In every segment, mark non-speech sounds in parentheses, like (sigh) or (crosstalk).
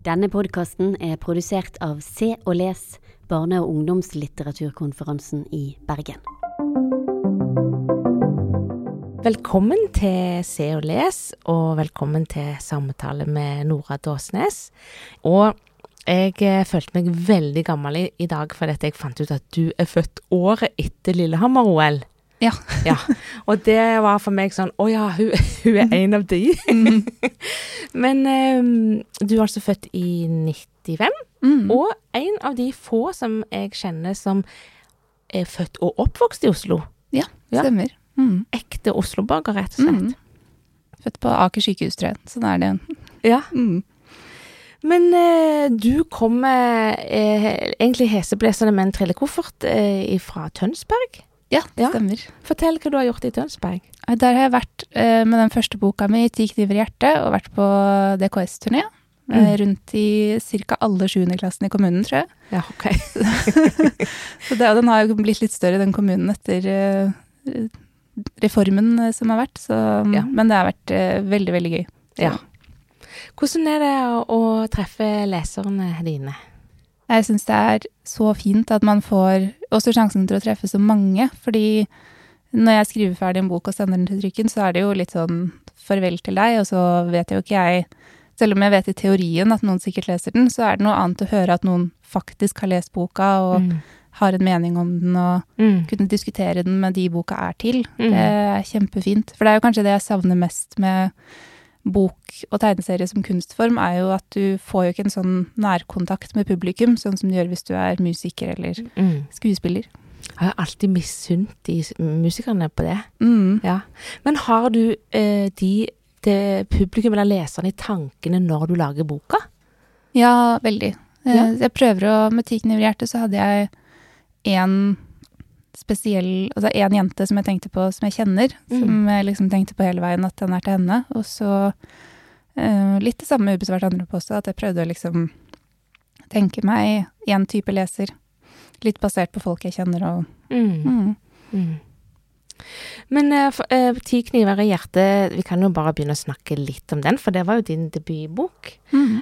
Denne podkasten er produsert av Se og Les, barne- og ungdomslitteraturkonferansen i Bergen. Velkommen til Se og Les, og velkommen til samtale med Nora Dåsnes. Og jeg eh, følte meg veldig gammel i, dag fordi jeg fant ut at du er født året etter Lillehammer-OL. Ja. (laughs) Ja, Og det var for meg sånn Å ja, hun, (laughs) hun er en av de. (laughs) Men um, du er altså født i 95, Mm. og en av de få som jeg kjenner som er født og oppvokst i Oslo. ja, stemmer. Mm. Ekte Oslo-borger, rett og slett. Mm. Født på Aker sykehus, tror jeg. Sånn er det. Ja. Mm. Men eh, du kommer eh, egentlig heseblesende med en trillekoffert eh, fra Tønsberg. Ja, Ja. stemmer. Fortell hva du har gjort i Tønsberg. Eh, Der har jeg vært eh, med den første boka mi, 'Ti kniver i hjertet', og vært på DKS-turné. eh, Mm. Rundt i ca. alle sjuendeklassene i kommunen, tror jeg. Ja, ok. (laughs) Så det, den har jo blitt litt større, den kommunen, etter eh, reformen eh, som har vært. Så, Ja. Men det har vært eh, veldig, veldig gøy. Ja. Hvordan er det å, å treffe leserne dine? Jeg syns det er så fint at man får også sjansen til å treffe så mange. Fordi når jeg skriver ferdig en bok og sender den til trykken, så er det jo litt sånn farvel til deg, og så vet jo ikke jeg Selv om jeg vet i teorien at noen sikkert leser den, så er det noe annet å høre at noen faktisk har lest boka og Mm. har en mening om den, og Mm. kunne diskutere den med de boka er til. Mm. Det er kjempefint. For det er jo kanskje det jeg savner mest med bok og tegneserie som kunstform, er jo at du får jo ikke en sånn nærkontakt med publikum, sånn som du gjør hvis du er musiker eller Mm. skuespiller. Jeg har alltid misunt de musikerne på det. Mm. Ja. Men har du eh, de til publikum eller leserne i tankene når du lager boka? Ja, veldig. Eh, Ja. Jeg prøver å Med 'Ti kniver i hjertet' så hadde jeg en spesiell Altså en jente som jeg tenkte på, som jeg kjenner. Mm. Som jeg liksom tenkte på hele veien at den er til henne. Og så uh, litt det samme ubesvart andre påstå, at jeg prøvde å liksom tenke meg én type leser. Litt basert på folk jeg kjenner og Mm. mm. Mm. Men uh, Ti kniver i hjertet, vi kan jo bare begynne å snakke litt om den, for det var jo din debutbok.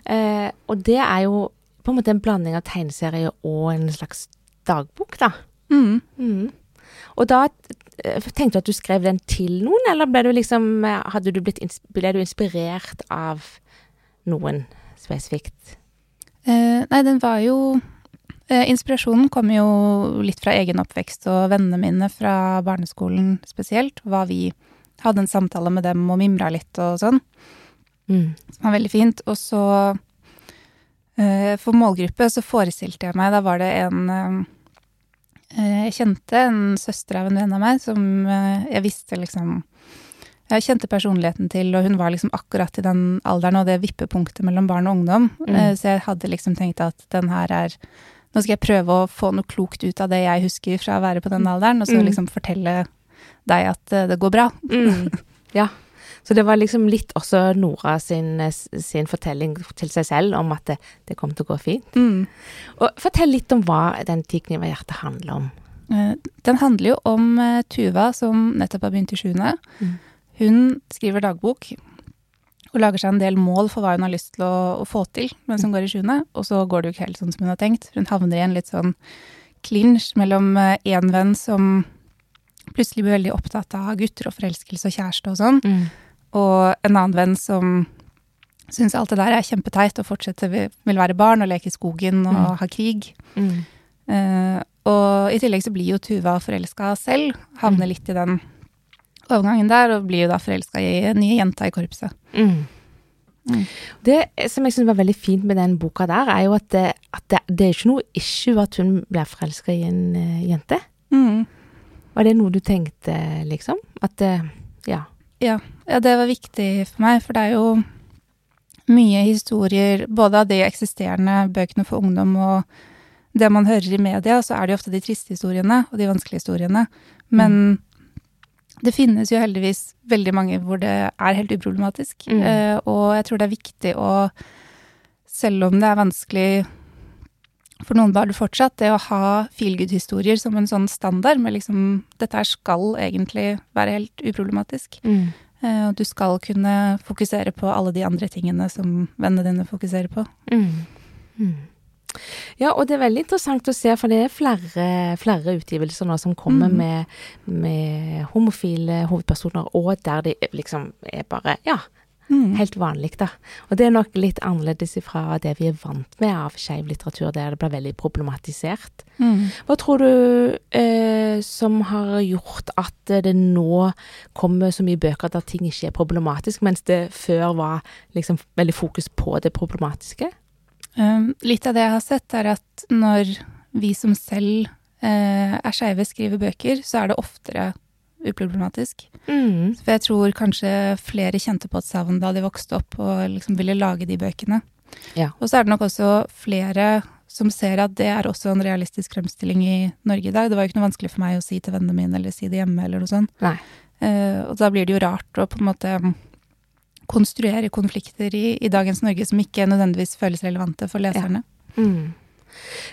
Eh, og det er jo på en måte en blanding av tegneserie og en slags dagbok, da. Mm. Mm. Og da eh, tenkte du at du skrev den til noen, eller ble du liksom eh, hadde du blitt, ble du inspirert av noen spesifikt? Eh, nei, den var jo eh, Inspirasjonen kom jo litt fra egen oppvekst og vennene mine fra barneskolen spesielt. Hva vi hadde en samtale med dem og mimra litt og sånn, Mm. som var veldig fint. Og så eh, for målgruppe så forestilte jeg meg Da var det en eh, Jeg kjente en søster av en venn av meg som eh, jeg visste liksom jeg kjente personligheten til, og hun var liksom akkurat i den alderen og det vippepunktet mellom barn og ungdom. Mm. Eh, Så jeg hadde liksom tenkt at den her er Nå skal jeg prøve å få noe klokt ut av det jeg husker fra å være på den alderen, og så Mm. liksom fortelle deg at eh, det går bra. Mm. Ja. Så det var liksom litt også Nora sin, eh, sin fortelling til seg selv om at det, det kom til å gå fint. Mm. Og fortell litt om hva den Tikniva hjertet handler om. Eh, Den handler jo om eh, Tuva som nettopp har begynt i sjuende. Mm. Hun skriver dagbok og lager seg en del mål for hva hun har lyst til å, å få til mens hun går i sjuende, og så går det jo ikke helt sånn som hun har tenkt. Hun havner i en litt sånn clinch mellom én venn som plutselig blir veldig opptatt av gutter og forelskelse og kjæreste og sånn, og en annen venn som syns alt det der er kjempeteit og fortsetter vil være barn og leke i skogen og Mm. ha krig. Mm. Uh, og i tillegg så blir jo Tuva forelska selv, havner Mm. litt i den overgangen der, og blir jo da forelska i en ny jenta i korpset. Mm. Mm. Det som jeg syns var veldig fint med den boka der, er jo at det, at det, det er ikke noe issue at hun blir forelska i en uh, jente. Mm. Var det noe du tenkte, liksom? At uh, Ja. Ja, det var viktig for meg, for det er jo mye historier, både av de eksisterende bøkene for ungdom og det man hører i media, så er det jo ofte de triste historiene og de vanskelige historiene. Men det finnes jo heldigvis veldig mange hvor det er helt uproblematisk. Mm. Eh, og jeg tror det er viktig å, selv om det er vanskelig for noen barn fortsatt, det å ha feelgood-historier som en sånn standard med liksom Dette her skal egentlig være helt uproblematisk. Mm. Eh, og du skal kunne fokusere på alle de andre tingene som vennene dine fokuserer på. Mm. Mm. Ja, og det er veldig interessant å se, for det er flere, flere utgivelser nå som kommer Mm. med, med homofile hovedpersoner, og der de liksom er bare, ja, Mm. helt vanlig, da. Og det er nok litt annerledes ifra det vi er vant med av skeiv litteratur, der det blir veldig problematisert. Mm. Hva tror du eh, som har gjort at det nå kommer så mye bøker der ting ikke er problematisk, mens det før var liksom veldig fokus på det problematiske? Um, litt av det jeg har sett, er at når vi som selv eh, er skeive, skriver bøker, så er det oftere uproblematisk. Mm. For jeg tror kanskje flere kjente på et savn da de vokste opp og liksom ville lage de bøkene. Ja. Og så er det nok også flere som ser at det er også en realistisk fremstilling i Norge i dag. Det var jo ikke noe vanskelig for meg å si til vennene mine eller si det hjemme eller noe sånt. Eh, og da blir det jo rart å på en måte konstruere konflikter i, i dagens Norge som ikke nødvendigvis føles relevante for leserne. Mm.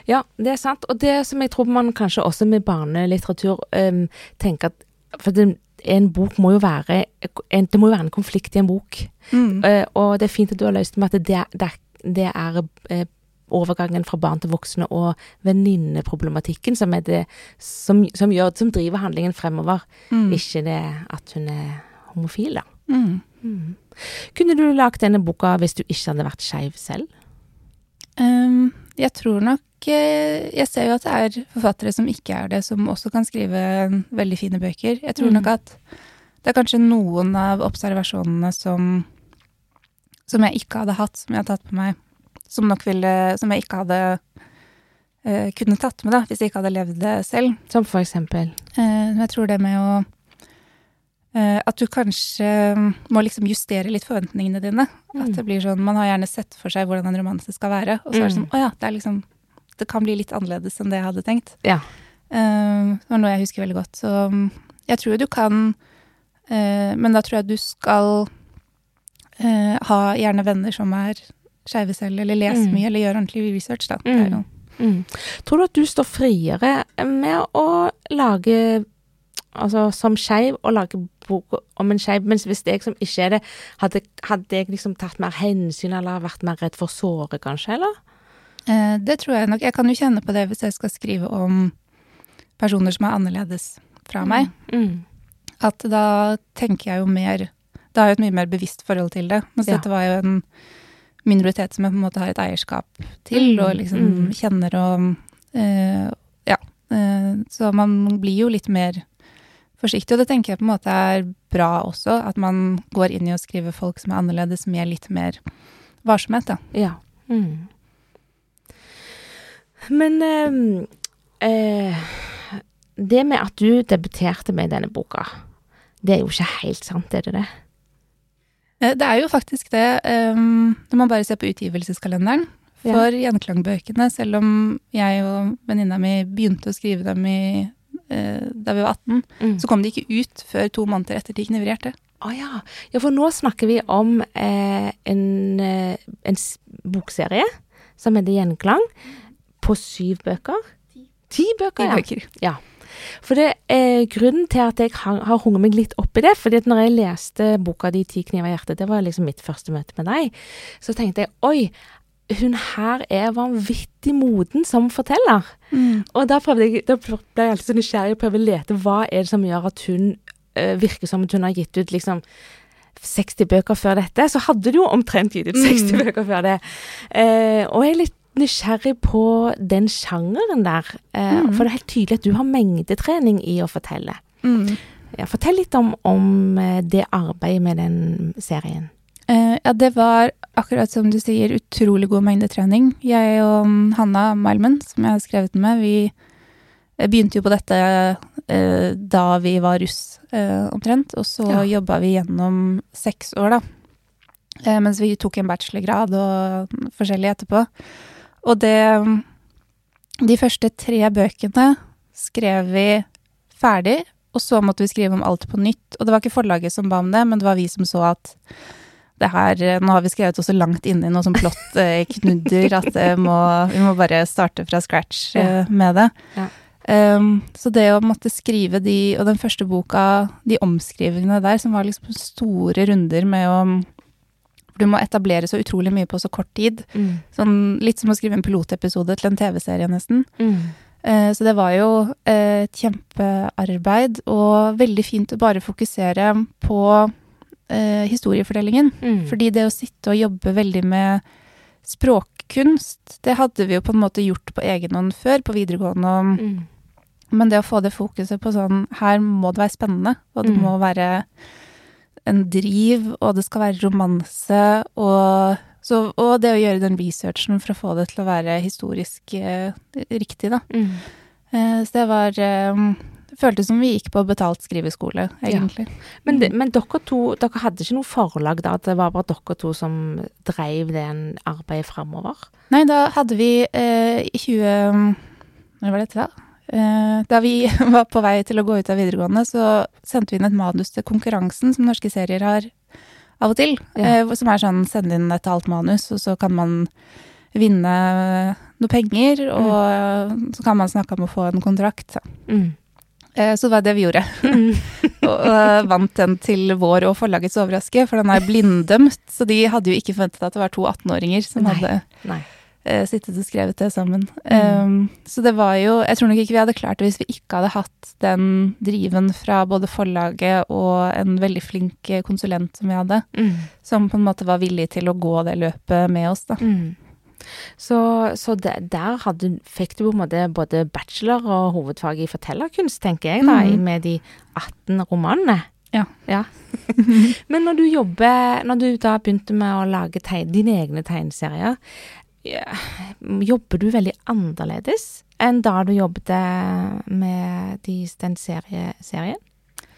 Ja, det er sant. Og det som jeg tror man kanskje også med barnelitteratur um, tenker at For det, en bok må jo være en, Det må jo være en konflikt i en bok. Mm. Eh, og det er fint at du har løst det med at det, det, det er eh, overgangen fra barn til voksne og venninneproblematikken som, som, som, gjør, som driver handlingen fremover. Mm. Ikke det at hun er homofil, da. Mm. Mm. Kunne du lagd denne boka hvis du ikke hadde vært skeiv selv? Um, jeg tror nok eh, Jeg ser jo at det er forfattere som ikke er det, som også kan skrive veldig fine bøker. Jeg tror Mm. nok at det er kanskje noen av observasjonene som som jeg ikke hadde hatt, som jeg har tatt på meg, som nok ville Som jeg ikke hadde uh, kunne tatt med, da, hvis jeg ikke hadde levd det selv. Som for eksempel Uh, jeg tror det med å At du kanskje må liksom justere litt forventningene dine. At Mm. det blir sånn Man har gjerne sett for seg hvordan en romanse skal være, og så er det sånn Mm. Å ja, det er liksom Det kan bli litt annerledes enn det jeg hadde tenkt. Ja. Uh, det var noe jeg husker veldig godt. Så mm, jeg tror du kan uh, Men da tror jeg du skal uh, ha gjerne venner som er skeive selv, eller lese Mm. mye, eller gjøre ordentlig research, da. Mm. Mm. Tror du at du står friere med å lage Altså som skeiv, å lage bok om en skeiv, mens hvis jeg som ikke er det, hadde, hadde jeg liksom tatt mer hensyn eller vært mer redd for såre, kanskje, eller? Eh, Det tror jeg nok. Jeg kan jo kjenne på det hvis jeg skal skrive om personer som er annerledes fra meg. Mm. At da tenker jeg jo mer Da har jeg et mye mer bevisst forhold til det. Mens Ja. dette var jo en minoritet som jeg på en måte har et eierskap til, Mm, og liksom mm. kjenner og eh, Ja. Eh, så man blir jo litt mer forsiktig, og det tenker jeg på en måte er bra også. At man går inn i å skrive folk som er annerledes, med litt mer varsomhet, da. Ja. Mm. Men ehm, eh, det med at du debuterte med denne boka, det er jo ikke helt sant, er det det? Eh, Det er jo faktisk det, um, når man bare ser på utgivelseskalenderen for gjenklangbøkene, selv om jeg og venninna mi begynte å skrive dem i, da vi var 18, Mm. så kom de ikke ut før to måneder etter de knivererte. Å ja. ja, for nå snakker vi om eh, en, eh, en bokserie som heter Gjenklang, på syv bøker. Ti bøker, ja. bøker. For det er grunnen til at jeg har, har hunget meg litt opp i det, fordi at når jeg leste boka Di ti kniver i hjertet, det var liksom mitt første møte med deg, så tenkte jeg oi, hun her er vanvittig moden som forteller. Mm. Og da, jeg, da ble jeg alltid så nysgjerrig og prøvde å lete hva er det som gjør at hun øh, virker som at hun har gitt ut liksom 60 bøker før dette. Så hadde du jo omtrent gitt ut 60 Mm. bøker før det. Uh, og jeg er litt nysgjerrig på den sjangeren der. Uh, Mm. For det er helt tydelig at du har mengdetrening i å fortelle. Mm. Ja, fortell litt om, om det arbeidet med den serien. Eh, ja, det var akkurat som du sier, utrolig god mengdetrening. Jeg og mm, Hanna Malmen, som jeg har skrevet med, vi eh, begynte jo på dette uh, da vi var russ, uh, omtrent. Og så Ja. jobba vi gjennom seks år, da. Mens vi tok en bachelorgrad og forskjellig etterpå. Og det mm, De første tre bøkene skrev vi ferdig, og så måtte vi skrive om alt på nytt. Og det var ikke forlaget som ba om det, men det var vi som så at det her, eh, Nå har vi skrevet oss så langt i noe som plott eh, (laughs) knudder at det må, vi må bare starte fra scratch ja. med det. Ja. Um, så det å måtte skrive de, og den første boka, de omskrivingene der, som var liksom store runder med å for Du må etablere så utrolig mye på så kort tid. Mm. Sånn, litt som å skrive en pilotepisode til en TV-serie, nesten. Mm. Eh, så det var jo eh, et kjempearbeid, og veldig fint å bare fokusere på eh, historiefortellingen. Mm. Fordi det å sitte og jobbe veldig med språkkunst, det hadde vi jo på en måte gjort på egen hånd før, på videregående. og Mm. men det å få det fokuset på sånn Her må det være spennende, og det Mm. må være en driv, og det skal være romanse, og, så, og det å gjøre den researchen for å få det til å være historisk eh, riktig, da. Mm. Eh, så det var eh, Føltes som vi gikk på betalt skriveskole, egentlig. Men, det, men dere to dere hadde ikke noe forlag da? Det var bare dere to som drev det arbeidet framover? Nei, da hadde vi eh, i 20... Når var dette, da? Eh, da vi (laughs) var på vei til å gå ut av videregående, så sendte vi inn et manus til konkurransen som norske serier har av og til. Ja. Eh, som er sånn send inn et halvt manus, og så kan man vinne noe penger, og så kan man snakke om å få en kontrakt. Mm. Eh, så det var det vi gjorde. (laughs) og, og vant den til vår og forlagets overraske, for den er blinddømt. Så de hadde jo ikke forventet at det var to 18-åringer som Nei. hadde Nei. eh, sittet og skrevet det sammen. Mm. Um, så det var jo Jeg tror nok ikke vi hadde klart det hvis vi ikke hadde hatt den driven fra både forlaget og en veldig flink eh, konsulent som vi hadde, Mm. som på en måte var villig til å gå det løpet med oss, da. Mm. Så, så det, der hadde, fikk du på en måte både bachelor og hovedfag i fortellerkunst, tenker jeg, da, mm. med de 18 romanene. Ja. (laughs) Men når du jobber Når du da begynte med å lage tegne, dine egne tegneserier, ja, jobber du veldig annerledes enn da du jobbet med de, den serie, serien?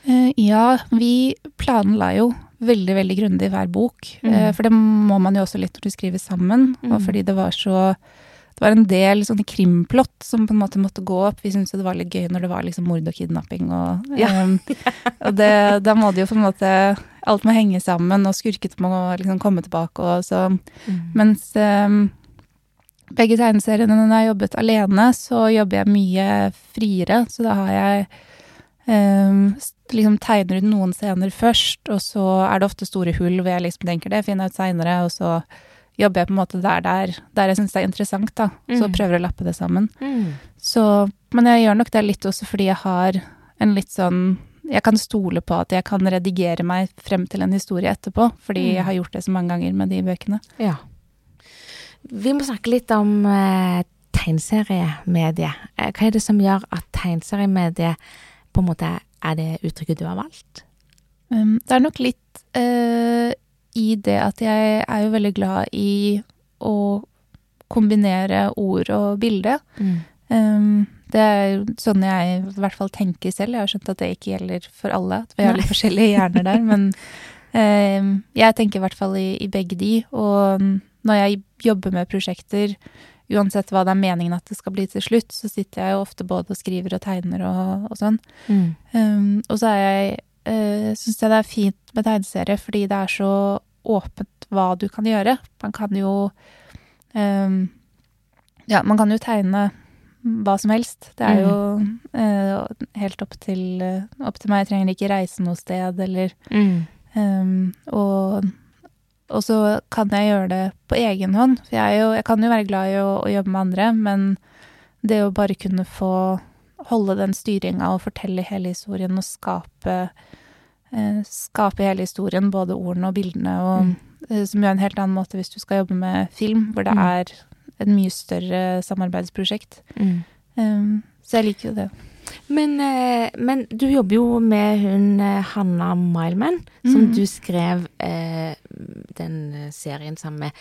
Eh, ja, vi planla jo veldig, veldig grundig hver bok. Mm. Eh, for det må man jo også litt når du skriver sammen. Mm. Og fordi det var så Det var en del sånne krimplott som på en måte måtte gå opp. Vi syntes jo det var litt gøy når det var liksom mord og kidnapping og Ja. um, (laughs) Og det, da må det jo på en måte Alt må henge sammen, og skurket må liksom komme tilbake og så Mens um, begge tegneseriene når jeg har jobbet alene, så jobber jeg mye friere. Så da har jeg s- liksom tegner ut noen scener først, og så er det ofte store hull hvor jeg liksom tenker det finner jeg ut seinere, og så jobber jeg på en måte der, der, der jeg syns det er interessant, da. Så Mm. prøver jeg å lappe det sammen. Mm. Så, men jeg gjør nok det litt også fordi jeg har en litt sånn Jeg kan stole på at jeg kan redigere meg frem til en historie etterpå, fordi Mm. jeg har gjort det så mange ganger med de bøkene. Ja. Vi må snakke litt om eh, tegneseriemediet. Eh, hva er det som gjør at tegnseriemediet på en måte er det uttrykket du har valgt? Um, det er nok litt uh, i det at jeg er jo veldig glad i å kombinere ord og bilde. Um, det er sånn jeg i hvert fall tenker selv. Jeg har skjønt at det ikke gjelder for alle. At vi har litt forskjellige hjerner der. Men um, (laughs) jeg tenker i hvert fall i, i begge de. Og um, når jeg jobber med prosjekter, uansett hva det er meningen at det skal bli til slutt, så sitter jeg jo ofte både og skriver og tegner og, og sånn. Mm. Um, og så er jeg uh, syns jeg det er fint med tegneserie fordi det er så åpent hva du kan gjøre. Man kan jo um, Ja, man kan jo tegne hva som helst. Det er jo uh, helt opp til, uh, opp til meg. Jeg trenger ikke reise noe sted eller Mm. um, og, og så kan jeg gjøre det på egen hånd. For jeg, er jo, jeg kan jo være glad i å, å jobbe med andre, men det å bare kunne få holde den styringa og fortelle hele historien og skape eh, Skape hele historien, både ordene og bildene, og, eh, som gjør en helt annen måte hvis du skal jobbe med film, hvor det Mm. er et mye større samarbeidsprosjekt. Mm. Um, så jeg liker jo det. Men, eh, men du jobber jo med hun eh, Hanna Mileman, som mm. du skrev eh, den eh, serien sammen med.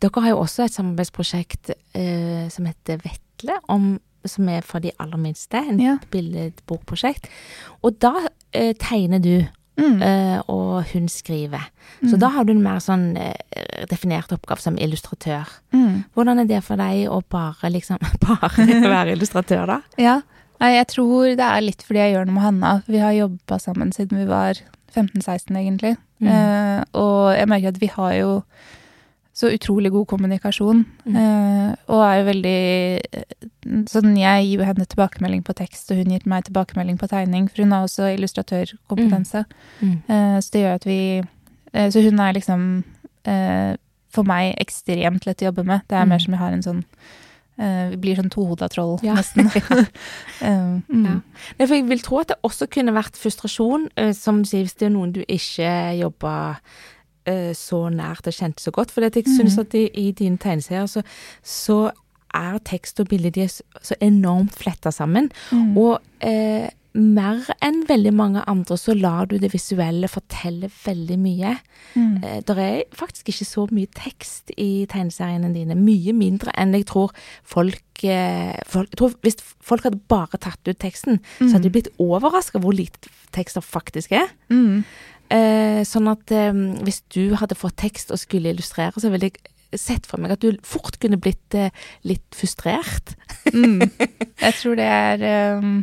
Dere har jo også et samarbeidsprosjekt eh, som heter Vetle, om, som er for de aller minste. En Ja. billedbokprosjekt. Og da eh, tegner du, Mm. og hun skriver. Så Mm. da har du en mer sånn definert oppgave som illustratør. Mm. Hvordan er det for deg å bare liksom (laughs) bare (laughs) være illustratør, da? Ja. Nei, jeg tror det er litt fordi jeg gjør noe med Hanna. Vi har jobba sammen siden vi var 15-16, egentlig. Mm. Eh, og jeg merker at vi har jo så utrolig god kommunikasjon. Mm. Eh, og er jo veldig eh, Sånn jeg gir henne tilbakemelding på tekst, og hun gir meg tilbakemelding på tegning, for hun har også illustratørkompetanse. Mm. Eh, så det gjør at vi eh, Så hun er liksom eh, for meg ekstremt lett å jobbe med. Det er Mm. mer som jeg har en sånn Vi blir sånn tohoda troll, Ja. nesten. Eh, (laughs) (laughs) mm. Ja. For jeg vil tro at det også kunne vært frustrasjon, eh, som du sier, hvis det er noen du ikke jobber eh, så nært og kjente så godt. For jeg synes Mhm. at i, i dine tegneserier så, så er tekst og bilde de er så, så enormt fletta sammen. Mm. Og eh, mer enn veldig mange andre så lar du det visuelle fortelle veldig mye. Mm. Eh, det er faktisk ikke så mye tekst i tegneseriene dine. Mye mindre enn jeg tror folk, eh, folk tror Hvis folk hadde bare tatt ut teksten, så hadde de blitt overraska hvor lite tekst det faktisk er. Mm. Eh, sånn at eh, hvis du hadde fått tekst og skulle illustrere, så ville jeg sett for meg at du fort kunne blitt eh, litt frustrert. Mm. (laughs) Jeg tror det er um,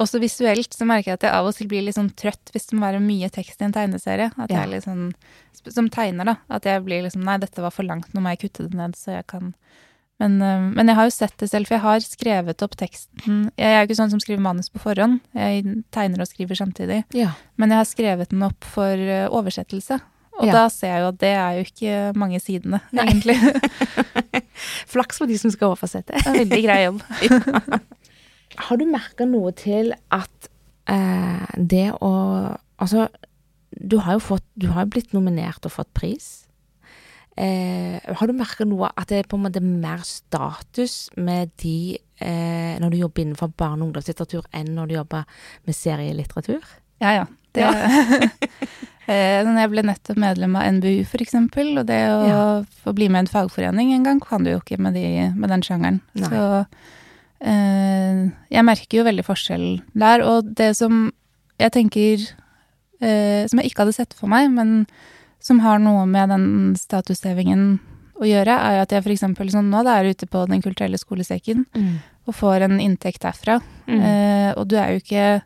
Også visuelt så merker jeg at jeg av og til blir litt sånn trøtt hvis det må være mye tekst i en tegneserie. At jeg Ja. er litt sånn, Som tegner, da. At jeg blir liksom Nei, dette var for langt, nå må jeg kutte det ned, så jeg kan men, um, men jeg har jo sett det selv, for jeg har skrevet opp teksten. Jeg er jo ikke sånn som skriver manus på forhånd. Jeg tegner og skriver samtidig. Ja. Men jeg har skrevet den opp for uh, oversettelse. Og Ja. da ser jeg jo at det er jo ikke mange sidene, Nei. egentlig. (laughs) Flaks for de som skal oversette. Er veldig grei jobb. (laughs) (laughs) Har du merka noe til at eh, det å Altså, du har jo fått Du har jo blitt nominert og fått pris. Eh, har du merka noe at det er på en måte mer status med de eh, når du jobber innenfor barne- og ungdomslitteratur, enn når du jobber med serielitteratur? Ja, ja. Det, (laughs) Eh, når jeg ble nettopp medlem av NBU, eksempel, og det å Ja. få bli med i en fagforening en gang, kan du jo ikke med, de, med den sjangeren. Nei. Så eh, jeg merker jo veldig forskjell der. Og det som jeg tenker eh, Som jeg ikke hadde sett for meg, men som har noe med den statushevingen å gjøre, er jo at jeg eksempel sånn nå da er ute på Den kulturelle skolesekken og får en inntekt derfra. Mm. Eh, og du er jo ikke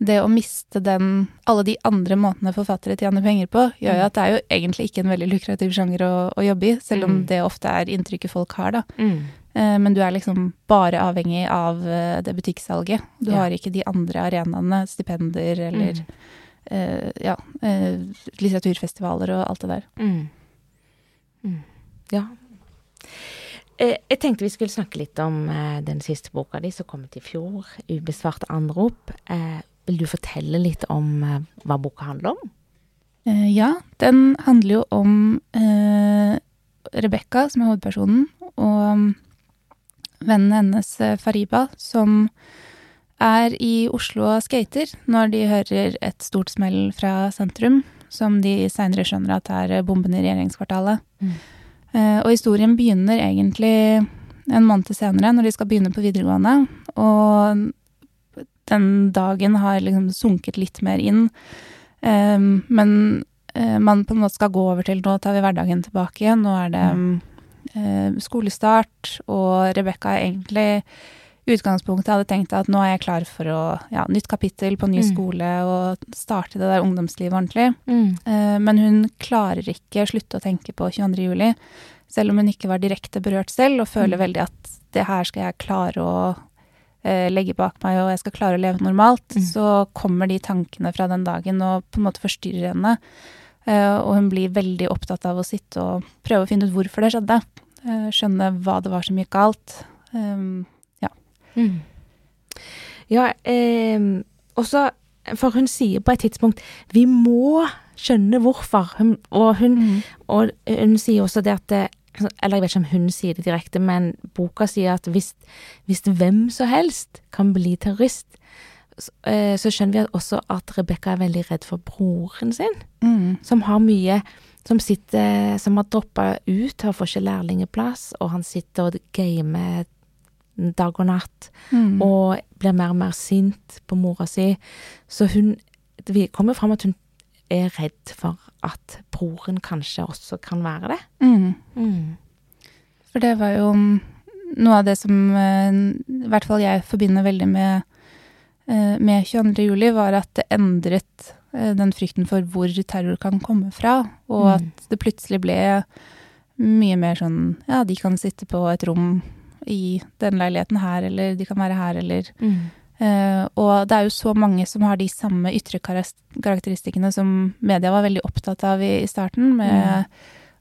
Det å miste den Alle de andre måtene forfattere tjener penger på, gjør jo Mm. at det er jo egentlig ikke en veldig lukrativ sjanger å, å jobbe i, selv om Mm. det ofte er inntrykket folk har, da. Mm. Eh, men du er liksom bare avhengig av eh, det butikksalget. Du Ja. har ikke de andre arenaene, stipender eller Mm. eh, ja, eh, litteraturfestivaler og alt det der. Mm. Mm. Ja. Eh, jeg tenkte vi skulle snakke litt om den siste boka di som kom ut i fjor, 'Ubesvarte anrop'. Eh, vil du fortelle litt om hva boka handler om? Eh, ja, den handler jo om eh, Rebekka, som er hovedpersonen, og vennen hennes eh, Fariba, som er i Oslo og skater når de hører et stort smell fra sentrum, som de seinere skjønner at er eh, bomben i regjeringskvartalet. Mm. Eh, og historien begynner egentlig en måned senere, når de skal begynne på videregående. Og den dagen har liksom sunket litt mer inn. Men man på en måte skal gå over til nå tar vi hverdagen tilbake igjen. Nå er det eh, skolestart, og Rebekka egentlig i utgangspunktet hadde tenkt at nå er jeg klar for å ja, nytt kapittel på ny Mm. skole og starte det der ungdomslivet ordentlig. Mm. Eh, men hun klarer ikke slutte å tenke på 22. juli, selv om hun ikke var direkte berørt selv, og føler Mm. veldig at det her skal jeg klare å eh, legge bak meg, og jeg skal klare å leve normalt. Mm. Så kommer de tankene fra den dagen og på en måte forstyrrer henne. Eh, og hun blir veldig opptatt av å sitte og prøve å finne ut hvorfor det skjedde. Eh, skjønne hva det var som gikk galt. Ja. Mm. Ja, eh, også For hun sier på et tidspunkt 'vi må skjønne hvorfor'. Hun, og, hun, og hun sier også det at Eller jeg vet ikke om hun sier det direkte, men boka sier at hvis, hvis hvem som helst kan bli terrorist, så, eh, så skjønner vi også at Rebekka er veldig redd for broren sin, Mm. som har mye som sitter Som har droppa ut, har får ikke lærlingeplass, og han sitter og gamer dag og natt Mm. og blir mer og mer sint på mora si. Så hun Det kommer fram at hun er redd for at broren kanskje også kan være det. Mm. Mm. For det var jo noe av det som eh, i hvert fall jeg forbinder veldig med, med 22. juli, var at det endret eh, den frykten for hvor terror kan komme fra, og Mm. at det plutselig ble mye mer sånn Ja, de kan sitte på et rom i den leiligheten her, eller de kan være her, eller Mm. uh, og det er jo så mange som har de samme ytre karakteristikkene som media var veldig opptatt av i, i starten, med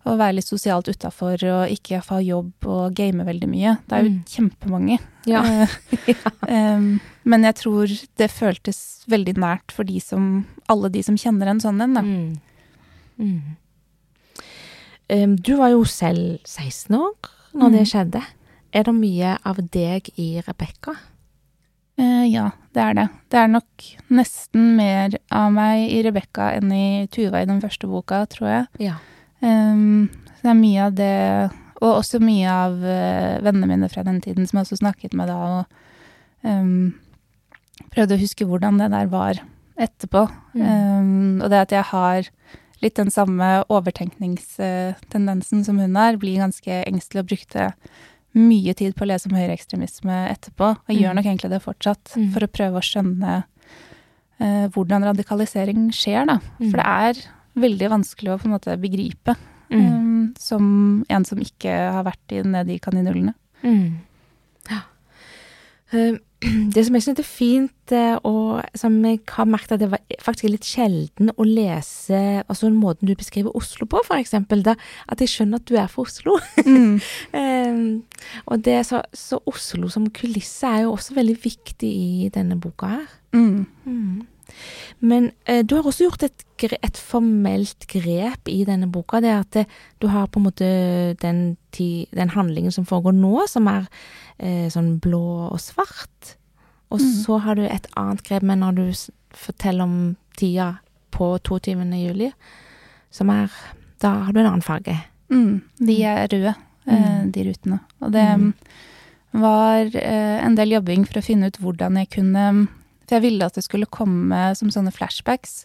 å være litt sosialt utafor og ikke ha jobb og game veldig mye. Det er jo Mm. kjempemange. Ja. (laughs) uh, em, men jeg tror det føltes veldig nært for de som, alle de som kjenner en sånn en, da. Mm. Mm. Um, du var jo selv 16 år når det Mm. skjedde. Er det mye av deg i Rebekka? Uh, ja, det er det. Det er nok nesten mer av meg i Rebekka enn i Tuva i den første boka, tror jeg. Ja. Um, så det er mye av det, og også mye av uh, vennene mine fra den tiden som jeg også snakket med da, og um, prøvde å huske hvordan det der var etterpå. Mm. Um, og det at jeg har litt den samme overtenkningstendensen som hun har, blir ganske engstelig og brukte mye tid på å lese om høyreekstremisme etterpå, og gjør Mm. nok egentlig det fortsatt, Mm. for å prøve å skjønne uh, hvordan radikalisering skjer, da. Mm. For det er veldig vanskelig å på en måte begripe, Mm. um, som en som ikke har vært i, nede i kaninullene. Mm. Eh, (clears throat) Det som jeg synes er fint, eh, og som jeg har merket at det var faktisk litt sjelden å lese altså måten du beskriver Oslo på, for eksempel, at jeg skjønner at du er fra Oslo. Mm. (laughs) Eh, og det så, så Oslo som kulisse er jo også veldig viktig i denne boka her. Mm. Men eh, du har også gjort et, et formelt grep i denne boka. Det er at det, du har på en måte den, ti, den handlingen som foregår nå, som er eh, sånn blå og svart. Og Mm. så har du et annet grep med når du forteller om tida på 22. juli, som er Da har du en annen farge. Mm. De er røde, eh, Mm. de rutene. Og det Mm. var eh, en del jobbing for å finne ut hvordan jeg kunne For jeg ville at det skulle komme som sånne flashbacks.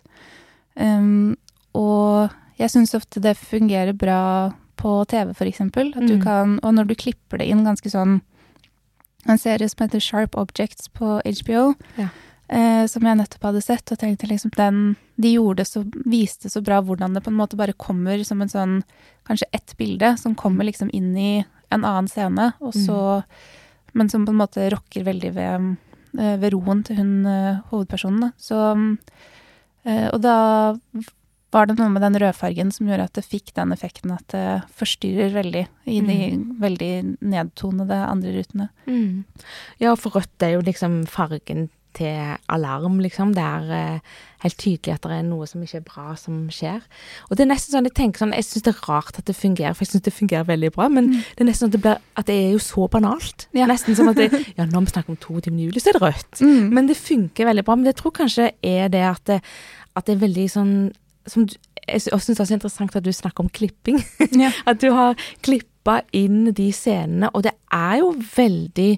Um, og jeg syns ofte det fungerer bra på TV, for eksempel. At du Mm. kan, og når du klipper det inn ganske sånn En serie som heter Sharp Objects på HBO, Ja. eh, som jeg nettopp hadde sett, og tenkte liksom den De gjorde så, viste så bra hvordan det på en måte bare kommer som en sånn Kanskje ett bilde som kommer liksom inn i en annen scene, og så Men som på en måte rokker veldig ved, ved roen til hun eh, hovedpersonen, da. Så eh, Og da var det noe med den rødfargen som gjorde at det fikk den effekten at det forstyrrer veldig i de veldig nedtonede andre rutene. Mm. Ja, for rødt er jo liksom fargen til alarm, liksom. Det er eh, helt tydelig at det er noe som ikke er bra som skjer. Og det er nesten sånn, jeg tenker sånn, jeg syns det er rart at det fungerer, for jeg syns det fungerer veldig bra, men det er nesten sånn at det, blir, at det er jo så banalt. Ja. Nesten som at det, (laughs) ja, når vi snakker om 22. juli, så er det rødt. Men det funker veldig bra. Men jeg tror kanskje er det at det, at det er veldig sånn som du, Jeg syns det er så interessant at du snakker om klipping. Ja. (laughs) At du har klippa inn de scenene, og det er jo veldig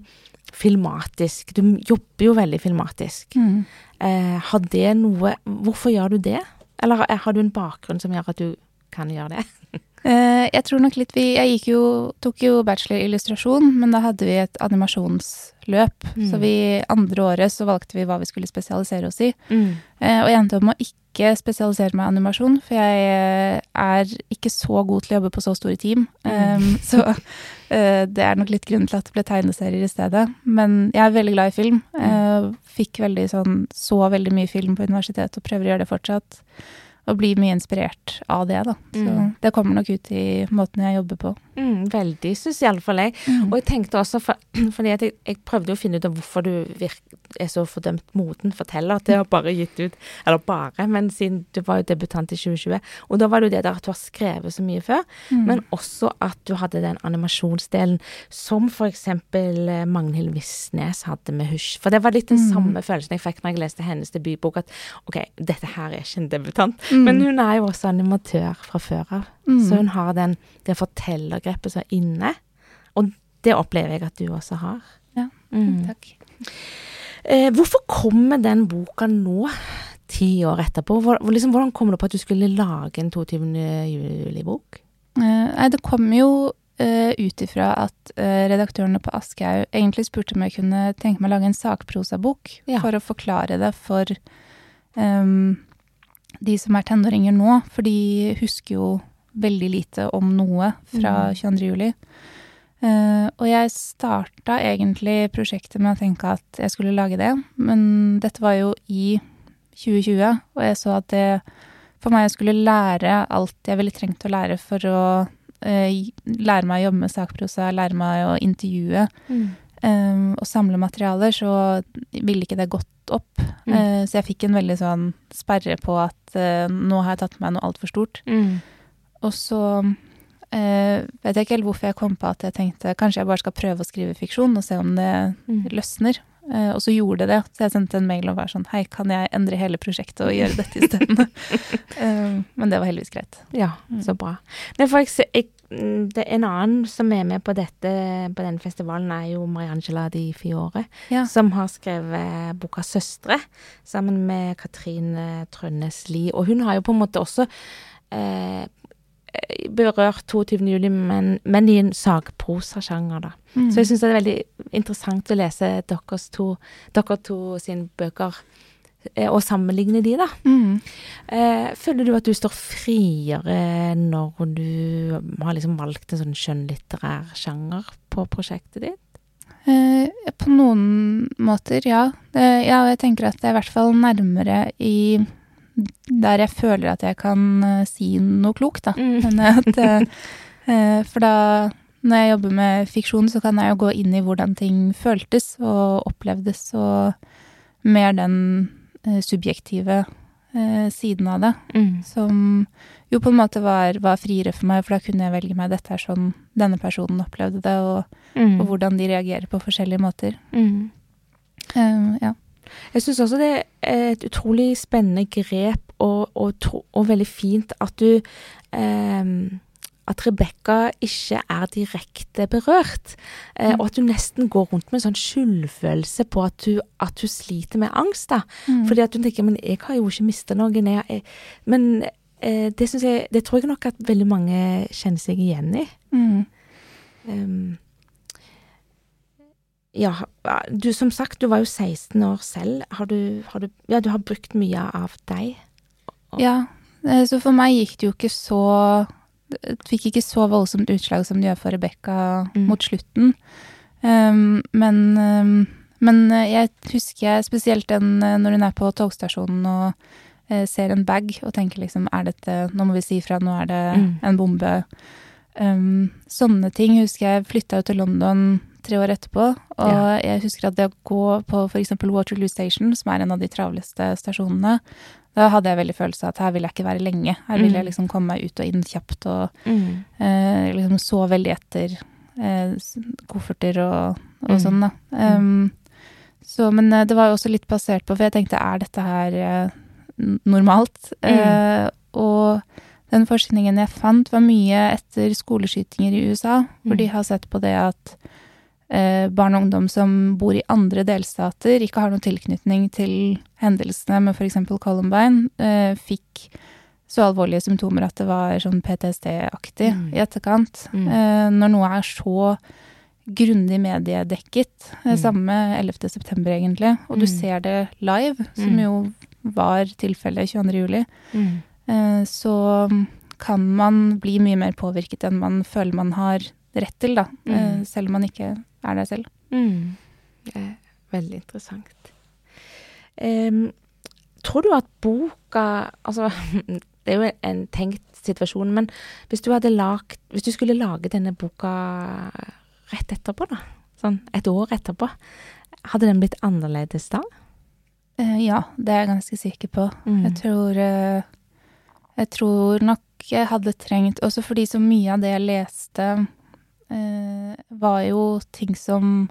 filmatisk. Du jobber jo veldig filmatisk. Mm. Eh, har det noe Hvorfor gjør du det? Eller har- du en bakgrunn som gjør at du kan gjøre det? (laughs) Eh, jeg tror nok litt vi Jeg jo, tok jo bachelor i illustrasjon, men da hadde vi et animasjonsløp. Mm. Så vi andre året så valgte vi hva vi skulle spesialisere oss i. Mm. Eh, og jeg endte opp med å ikke spesialisere meg i animasjon, for jeg eh, er ikke så god til å jobbe på så store team. Um, så uh, det er nok litt grunnen til at det ble tegneserier i stedet. Men jeg er veldig glad i film. Uh, fikk veldig sånn, så veldig mye film på universitetet og prøver å gjøre det fortsatt. Og blir mye inspirert av det, da. Så Mm. det kommer nok ut i måten jeg jobber på. Mm, veldig, syns iallfall jeg. Og jeg tenkte også, for, (clears throat) fordi jeg, jeg prøvde å finne ut av hvorfor du virk, er så fordømt moden Forteller at det har bare gitt ut Eller bare, men siden du var jo debutant i 2020. Og da var det jo det der at du har skrevet så mye før, Mm. men også at du hadde den animasjonsdelen som eksempel eh, Magnhild Visnes hadde med Hysj. For det var litt den Mm. samme følelsen jeg fikk når jeg leste hennes debutbok, at OK, dette her er ikke en debutant. Mm. Men hun er jo også animatør fra før av. Mm. Så hun har den, det fortellergrepet er inne. Og det opplever jeg at du også har. Ja, Mm. Takk. Eh, hvorfor kommer den boka nå, ti år etterpå? Hvor, liksom, hvordan kom det på at du skulle lage en 22. juli-bok? Eh, nei, det kom jo uh, ut ifra at uh, redaktørene på Aschehoug egentlig spurte om jeg kunne tenke meg å lage en sakprosabok Ja. for å forklare det for ehm, de som er tenåringer nå, for de husker jo veldig lite om noe fra Mm. 22. juli. Eh, og jeg starta egentlig prosjektet med å tenke at jeg skulle lage det, men dette var jo i 2020, og jeg så at det for meg skulle lære alt jeg ville trengt å lære for å uh, lære meg å jobbe med sakprosa, lære meg å intervjue Mm. Eh, og samle materialer, så ville ikke det gått opp. Mm. Uh, så jeg fikk en veldig sånn sperre på at uh, nå har jeg tatt med meg noe altfor stort. Mm. Og så uh, vet jeg ikke helt hvorfor jeg kom på at jeg tenkte kanskje jeg bare skal prøve å skrive fiksjon og se om det Mm. løsner. Og så gjorde det det. Så jeg sendte en mail og var sånn Hei, kan jeg endre hele prosjektet og gjøre dette isteden? uh, (laughs) men det var heldigvis greit. Ja, Mm. så bra. Men for jeg, jeg, det, en annen som er med på dette, på denne festivalen, er jo Mariangela Di Fiore, Ja. som har skrevet boka 'Søstre' sammen med Katrine Trønnes Lie. Og hun har jo på en måte også eh, berørt 22. juli, men, men i en sagprosasjanger, da. Mm. Så jeg syns det er veldig interessant å lese deres to, dere to sine bøker, og sammenligne de, da. Mm. Eh, føler du at du står friere når du har liksom valgt en sånn skjønnlitterær sjanger på prosjektet ditt? Eh, på noen måter, ja. Det, ja, jeg tenker at det er i hvert fall nærmere i der jeg føler at jeg kan eh, si noe klokt, da. Mm. Men at, eh, eh, for da, når jeg jobber med fiksjon, så kan jeg jo gå inn i hvordan ting føltes og opplevdes, og mer den eh, subjektive eh, siden av det, Mm. som jo på en måte var, var friere for meg, for da kunne jeg velge meg dette er sånn denne personen opplevde det, og, Mm. og hvordan de reagerer på forskjellige måter. Mm. Uh, ja. Jeg syns også det er et utrolig spennende grep, og, og, og veldig fint at du ehm, At Rebekka ikke er direkte berørt, eh, Mm. og at du nesten går rundt med en sånn skyldfølelse på at du, at hun sliter med angst. da. Mm. Fordi at du tenker men jeg har jo ikke mista noen. Jeg, jeg, men eh, det, jeg, det tror jeg nok at veldig mange kjenner seg igjen i. Mm. Um, ja, du som sagt, du var jo 16 år selv. Har du, har du Ja, du har brukt mye av deg. Ja, eh, så for meg gikk det jo ikke så Det fikk ikke så voldsomt utslag som det gjør for Rebekka Mm. mot slutten. Um, men, um, men eh, jeg husker spesielt den eh, når hun er på togstasjonen og uh, ser en bag og tenker liksom Er dette Nå må vi si ifra, nå er det Mm. en bombe. Um, sånne ting husker jeg flytta jo til London tre år etterpå. Og Ja. jeg husker at det å gå på f.eks. Waterloo Station, som er en av de travleste stasjonene, da hadde jeg veldig følelse av at her vil jeg ikke være lenge. Her vil Mm. jeg liksom komme meg ut og inn kjapt og Mm. eh, liksom så veldig etter eh, kofferter og, og Mm. sånn, da. Um, så, men eh, det var jo også litt basert på, for jeg tenkte er dette her eh, normalt? Mm. Eh, og den forskningen jeg fant, var mye etter skoleskytinger i USA, hvor Mm. de har sett på det at barn og ungdom som bor i andre delstater, ikke har noen tilknytning til hendelsene med f.eks. Columbine, eh, fikk så alvorlige symptomer at det var sånn PTSD-aktig Mm. i etterkant. Mm. Eh, når noe er så grundig mediedekket, eh, Mm. samme 11. september egentlig, og du Mm. ser det live, som Mm. jo var tilfellet 22. juli, Mm. eh, så kan man bli mye mer påvirket enn man føler man har rett til, da. Eh, Mm. selv om man ikke er deg selv. Mm. Det er veldig interessant. Um, tror du at boka Altså, (laughs) det er jo en tenkt situasjon, men hvis du hadde lagt Hvis du skulle lage denne boka rett etterpå, da, sånn et år etterpå, hadde den blitt annerledes da? Uh, ja, det er jeg ganske sikker på. Mm. Jeg tror uh, Jeg tror nok jeg hadde trengt Også fordi så mye av det jeg leste, var jo ting som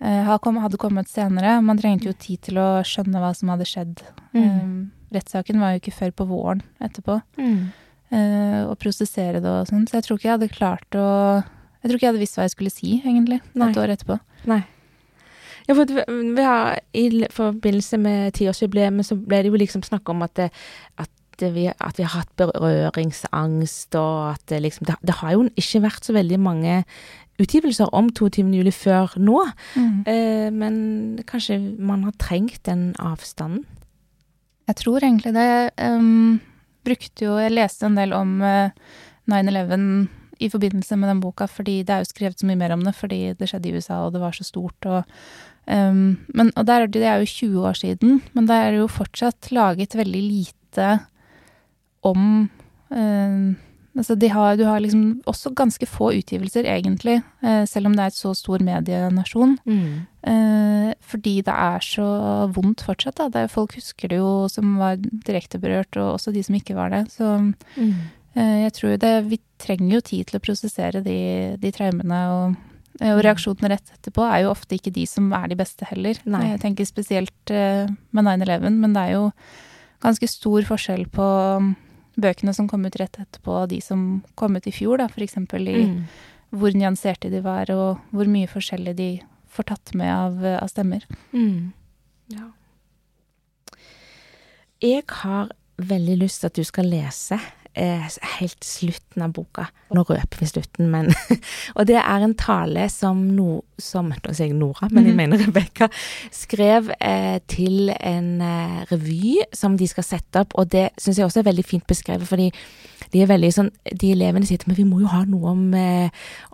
eh, hadde kommet senere. Man trengte jo tid til å skjønne hva som hadde skjedd. Mm. Eh, rettssaken var jo ikke før på våren etterpå. Mm. eh, og prosessere det og sånn. Så jeg tror ikke jeg hadde klart å Jeg tror ikke jeg hadde visst hva jeg skulle si, egentlig, Nei. et år etterpå. Nei. Ja, for vi, vi har, I forbindelse med tiårsjubileet så ble det jo liksom snakk om at, det, at, vi, at vi har hatt berøringsangst, og at liksom det, det har jo ikke vært så veldig mange utgivelser om 22. juli før nå. Eh, men kanskje man har trengt den avstanden? Jeg tror egentlig det. Um, brukte jo Jeg leste en del om uh, 9-11 i forbindelse med den boka, fordi det er jo skrevet så mye mer om det, fordi det skjedde i USA, og det var så stort, og um, men, Og der, det er jo 20 år siden, men det er jo fortsatt laget veldig lite om eh, Altså de har, du har liksom også ganske få utgivelser, egentlig, eh, selv om det er et så stor medienasjon. Mm. Eh, fordi det er så vondt fortsatt, da. Det folk husker det jo som var direkte berørt, og også de som ikke var det. Så mm. eh, jeg tror det Vi trenger jo tid til å prosessere de, de traumene, og, og mm. reaksjonene rett etterpå er jo ofte ikke de som er de beste heller. Nei. Jeg tenker spesielt eh, med 9-11, men det er jo ganske stor forskjell på bøkene som kom ut rett etterpå, de som kom ut i fjor, da, eksempel i mm. hvor nyanserte de var, og hvor mye forskjellig de får tatt med av, av stemmer. Mm. Ja. Jeg har veldig lyst til at du skal lese helt slutten av boka. Nå røper vi slutten, men (laughs) Og det er en tale som, no, som Nå sier jeg Nora, men jeg mhm. mener Rebekka. Skrev eh, til en eh, revy som de skal sette opp, og det syns jeg også er veldig fint beskrevet, fordi de er veldig sånn De elevene sier men vi må jo ha noe om, eh,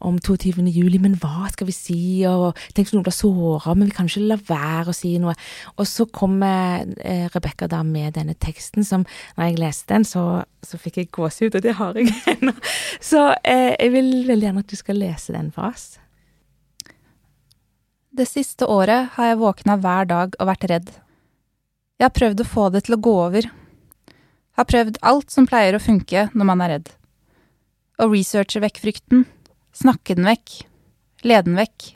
om 22. juli, men hva skal vi si, og tenk hvis noen blir såra, men vi kan ikke la være å si noe. Og så kommer eh, Rebekka da med denne teksten som, når jeg leste den, så, så fikk jeg gåsehud, og det har jeg (laughs) ennå. Så eh, jeg vil veldig gjerne at du skal lese den for oss. Det siste året har jeg våkna hver dag og vært redd. Jeg har prøvd å få det til å gå over, har prøvd alt som pleier å funke når man er redd. Å researche vekk frykten, snakke den vekk, lede den vekk.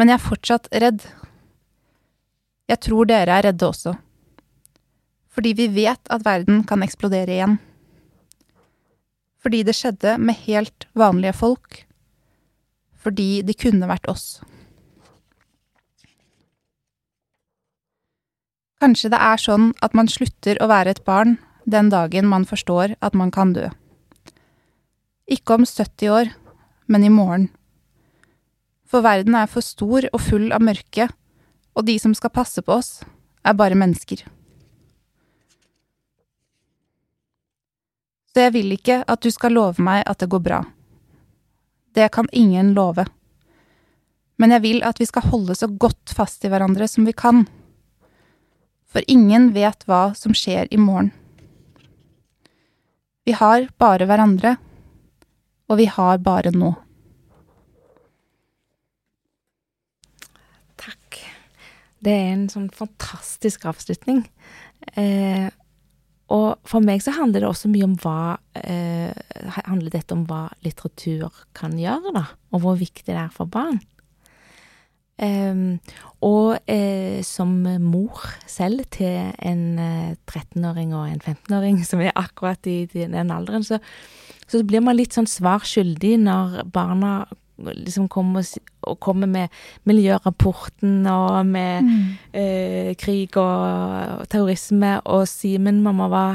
Men jeg er fortsatt redd. Jeg tror dere er redde også. Fordi vi vet at verden kan eksplodere igjen. Fordi det skjedde med helt vanlige folk. Fordi det kunne vært oss. Kanskje det er sånn at man slutter å være et barn den dagen man forstår at man kan dø. Ikke om 70 år, men i morgen. For verden er for stor og full av mørke, og de som skal passe på oss, er bare mennesker. Så jeg vil ikke at du skal love meg at det går bra. Det kan ingen love. Men jeg vil at vi skal holde så godt fast i hverandre som vi kan for ingen vet hva som skjer i morgen. Vi har bare hverandre, og vi har bare nå. Takk. Det er en sånn fantastisk avslutning. Eh, og for meg så handler det også mye om hva eh, Handler dette om hva litteratur kan gjøre, da? Og hvor viktig det er for barn. Um, og eh, som mor selv til en eh, 13-åring og en 15-åring (laughs) som er akkurat i, i den alderen, så, så, blir man litt sånn svar skyldig når barna liksom kommer, og kommer med miljørapporten og med mm. eh, krig og, og, terrorisme og si 'men mamma, hva,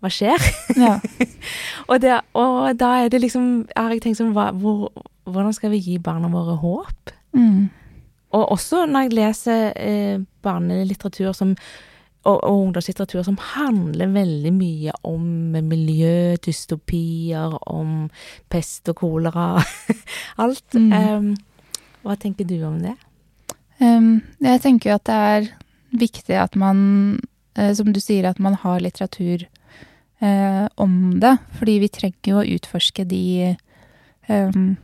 hva skjer?' Ja. (laughs) og, det, og, da er det liksom Har jeg tenkt sånn hva, hvor, Hvordan skal vi gi barna våre håp? Mm. Og også når jeg leser eh, barnelitteratur som, og, og ungdomslitteratur som handler veldig mye om miljø, dystopier, om pest og kolera, (laughs) alt. Mm. Um, hva tenker du om det? Um, jeg tenker jo at det er viktig at man, uh, som du sier, at man har litteratur uh, om det. Fordi vi trenger jo å utforske de um,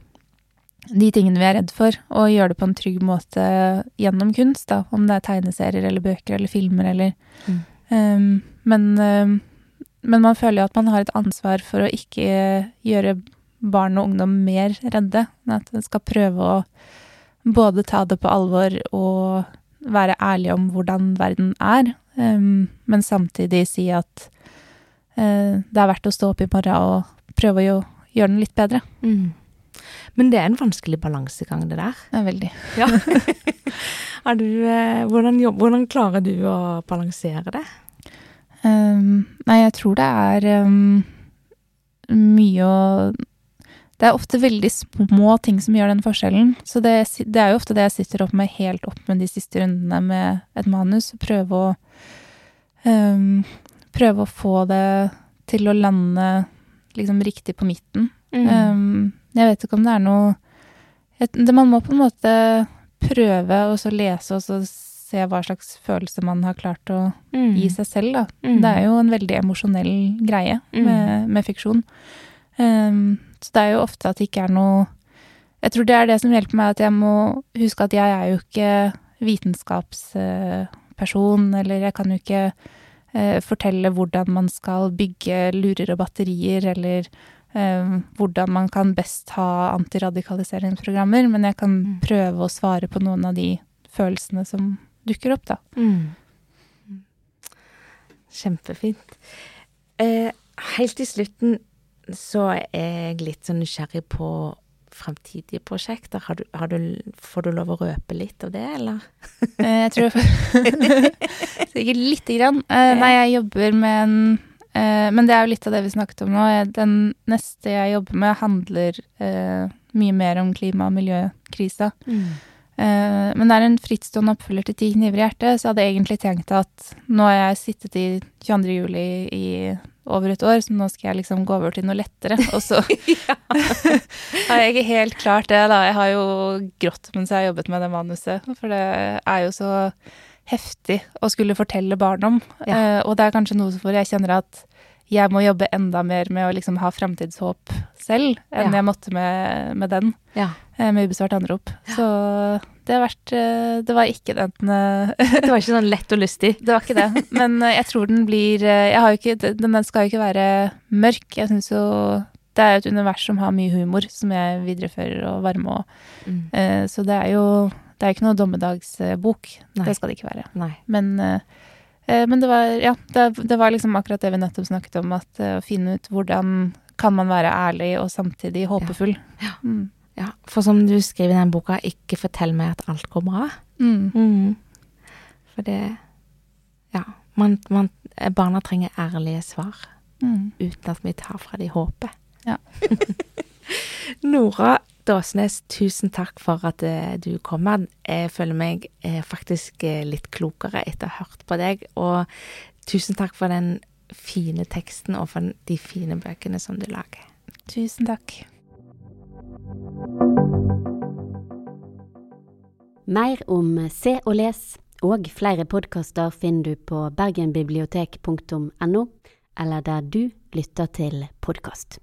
de tingene vi er redd for, og gjøre det på en trygg måte gjennom kunst, da, om det er tegneserier eller bøker eller filmer eller mm. um, men, um, men, man føler jo at man har et ansvar for å ikke gjøre barn og ungdom mer redde. At man skal prøve å både ta det på alvor og være ærlig om hvordan verden er, um, men samtidig si at uh, det er verdt å stå opp i morgen og prøve å gjøre den litt bedre. Mm. Men det er en vanskelig balansegang, det der. Det er veldig. Ja. (laughs) du, hvordan, hvordan, hvordan, klarer du å balansere det? Um, nei, jeg tror det er um, mye å Det er ofte veldig små ting som gjør den forskjellen. Så det, det, er jo ofte det jeg sitter opp med helt opp med de siste rundene med et manus. Prøve å um, Prøve å få det til å lande liksom riktig på midten. Mm. Um, jeg vet ikke om det er noe et, det, Man må på en måte prøve og så lese og så se hva slags følelse man har klart å Mm. gi seg selv, da. Mm. Det er jo en veldig emosjonell greie Mm. med, med fiksjon. Um, så det er jo ofte at det ikke er noe Jeg tror det er det som hjelper meg, at jeg må huske at jeg er jo ikke vitenskapsperson, eller jeg kan jo ikke eh, fortelle hvordan man skal bygge lurer og batterier, eller hvordan man kan best ha antiradikaliseringsprogrammer, men jeg kan Mm. prøve å svare på noen av de følelsene som dukker opp, da. Mm. Kjempefint. Eh, helt til slutten så er jeg litt sånn nysgjerrig på fremtidige prosjekter. Har du, har du, får du lov å røpe litt av det, eller? Eh, Jeg tror (laughs) (laughs) Sikkert lite grann. Eh, Nei, jeg jobber med en Men det er jo litt av det vi snakket om nå. Den neste jeg jobber med, handler eh, mye mer om klima- og miljøkrisa. Eh, Men det er en frittstående oppfølger til Ti kniver i hjertet, så jeg hadde egentlig tenkt at nå har jeg sittet i 22. juli i over et år, så nå skal jeg liksom gå over til noe lettere. Og så (laughs) (laughs) har jeg ikke helt klart det, da. Jeg har jo grått mens jeg har jobbet med det manuset, for det er jo så heftig å skulle fortelle barn om. Ja. Eh, og det er kanskje noe hvor jeg kjenner at jeg må jobbe enda mer med å liksom ha framtidshåp selv, enn Ja. jeg måtte med, med den Ja. eh, med ubesvart anrop. Så det har vært eh, Det var ikke den (laughs) Det var ikke sånn lett og lystig. (laughs) Det var ikke det. Men jeg tror den blir Jeg har jo ikke Den den skal jo ikke være mørk. Jeg syns jo det er jo et univers som har mye humor, som jeg viderefører og varmer og Mm. Så det er jo Det er ikke noe dommedagsbok. Nei. Det skal det ikke være. Nei. Men eh, eh, men det var Ja, det, det var liksom akkurat det vi nettopp snakket om, at eh, å finne ut hvordan kan man være ærlig og samtidig håpefull. Ja. Mm. Ja, for som du skriver i den boka, ikke fortell meg at alt går bra. Mm. Mm. For det Ja. Man, man, barna trenger ærlige svar, Mm. uten at vi tar fra de håpet. Ja. (laughs) Nora Dåsnes, tusen takk for at eh, du kom. Med. Jeg føler meg eh, faktisk eh, litt klokere etter å ha hørt på deg. Og tusen takk for den fine teksten og for de fine bøkene som du lager. Tusen takk. Mer om Se og les og flere podkaster finner du på bergenbibliotek.no, eller der du lytter til podkast.